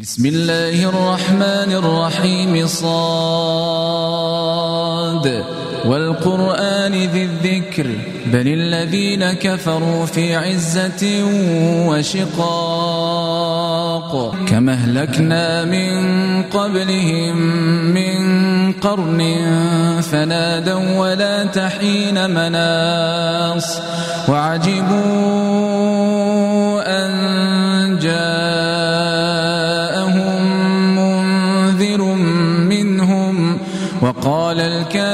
بسم الله الرحمن الرحيم صاد. والقرآن ذي الذكر بل الذين كفروا في عزة وشقاق. كما أهلكنا من قبلهم من قرن فنادوا ولا تحين مناص. وعجبوا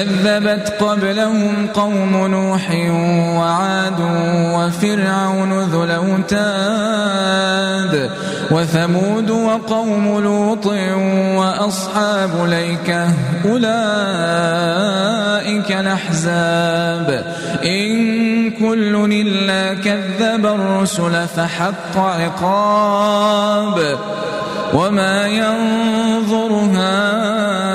كذبت قبلهم قوم نوح وعاد وفرعون ذو الأوتاد وثمود وقوم لوط وأصحاب ليكة أولئك الأحزاب. إن كل إلا كذب الرسل فحق عقاب. وما ينظر هؤلاء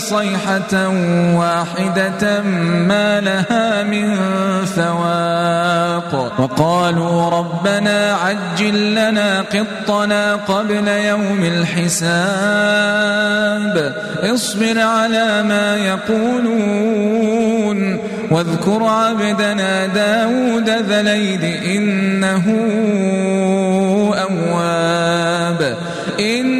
صيحة واحدة ما لها من فواق وقالوا ربنا عجل لنا قطنا قبل يوم الحساب. اصبر على ما يقولون. واذكر عبدنا داود ذا إنه أواب. إنا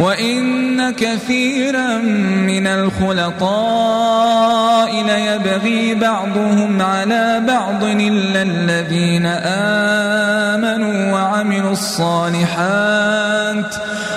وإن كثيرا من الخلطاء ليبغي بعضهم على بعض إلا الذين آمنوا وعملوا الصالحات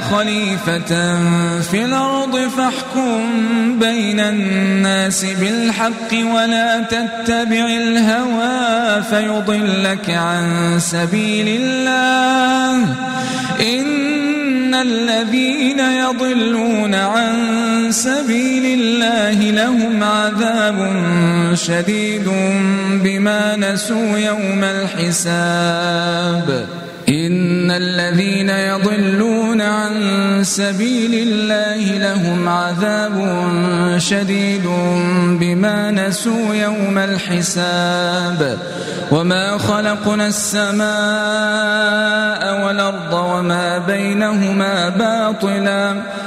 خليفة في الأرض فاحكم بين الناس بالحق ولا تتبع الهوى فيضلك عن سبيل الله. إن الذين يضلون عن سبيل الله لهم عذاب شديد بما نسوا يوم الحساب. إن الذين يضلون عن سبيل الله لهم عذاب شديد بما نسوا يوم الحساب. وما خلقنا السماء والأرض وما بينهما باطلا.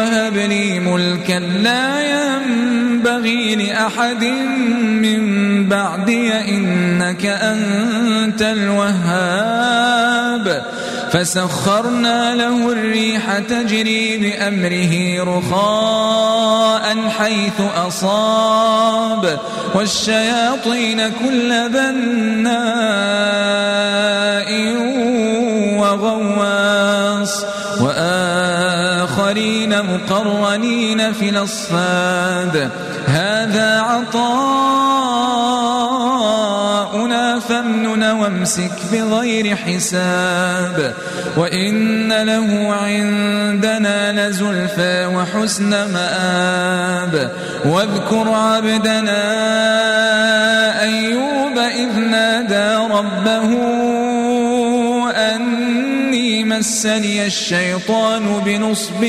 وهب لي ملكا لا ينبغي لأحد من بعدي إنك أنت الوهاب. فسخرنا له الريح تجري بأمره رخاء حيث أصاب. والشياطين كل بناء وآخرين مقرنين في الأصفاد. هذا عطاؤنا فامنن وامسك بغير حساب. وإن له عندنا لزلفى وحسن مآب. واذكر عبدنا أيوب إذ نادى ربه مسني الشيطان بنصب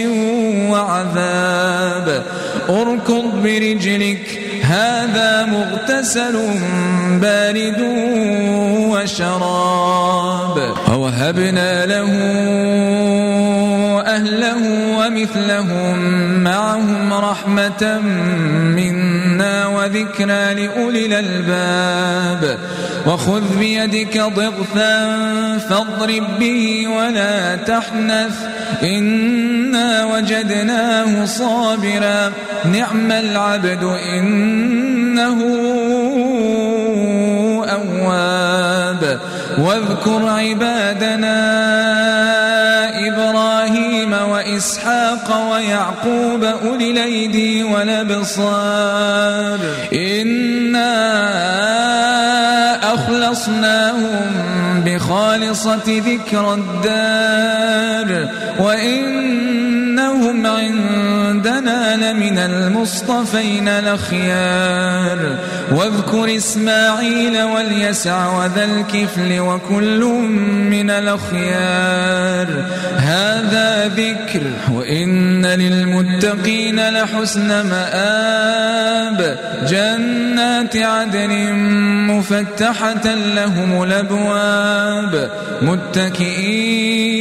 وعذاب. اركض برجلك هذا مغتسل بارد وشراب. ووهبنا له أهله ومثلهم معهم رحمة منا وذكرى لأولي الألباب. وخذ بيدك ضغثا فاضرب به ولا تحنث. إنا وجدناه صابرا. نعم العبد إنه أواب. واذكر عبادنا وإسحاق ويعقوب أولي الأيدي والأبصار. إنا أخلصناهم بخالصة ذكر الدار. وإنهم عندنا لمن المصطفين الأخيار. واذكر إسماعيل واليسع وذا الكفل وكل من الأخيار. هذا ذكر وإن للمتقين لحسن مآب. جنات عدن مفتحة لهم الأبواب. متكئين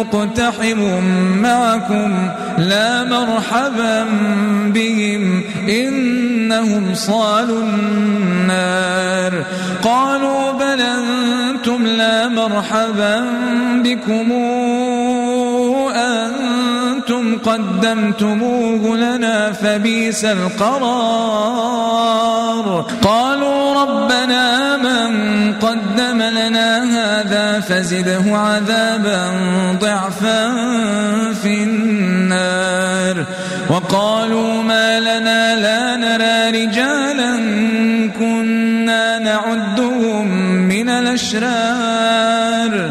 مقتحم معكم لا مرحبا بهم إنهم صالوا النار. قالوا بل أنتم لا مرحبا بكم. قدمتموه لنا فبيس القرار. قالوا ربنا من قدم لنا هذا فزده عذابا ضعفا في النار. وقالوا ما لنا لا نرى رجالا كنا نعدهم من الأشرار.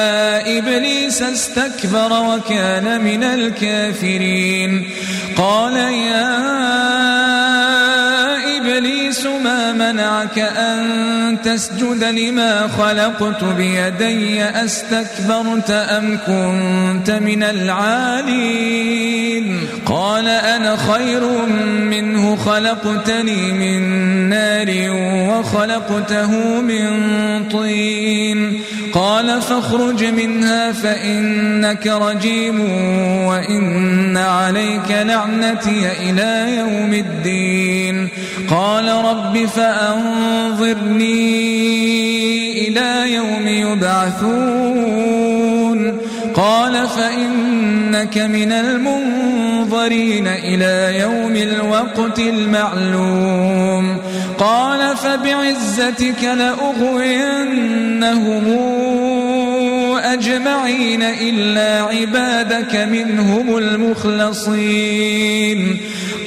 إبليس استكبر وكان من الكافرين. قال يا منعك أن تسجد لما خلقت بيدي أستكبرت أم كنت من العالين؟ قال أنا خير منه خلقتني من نار وخلقته من طين. قال فاخرج منها فإنك رجيم وإن عليك لعنتي إلى يوم الدين. قال رب فأنظرني إلى يوم يبعثون. قال فإنك من المنظرين إلى يوم الوقت المعلوم. قال فبعزتك لأغوينهم أجمعين إلا عبادك منهم المخلصين.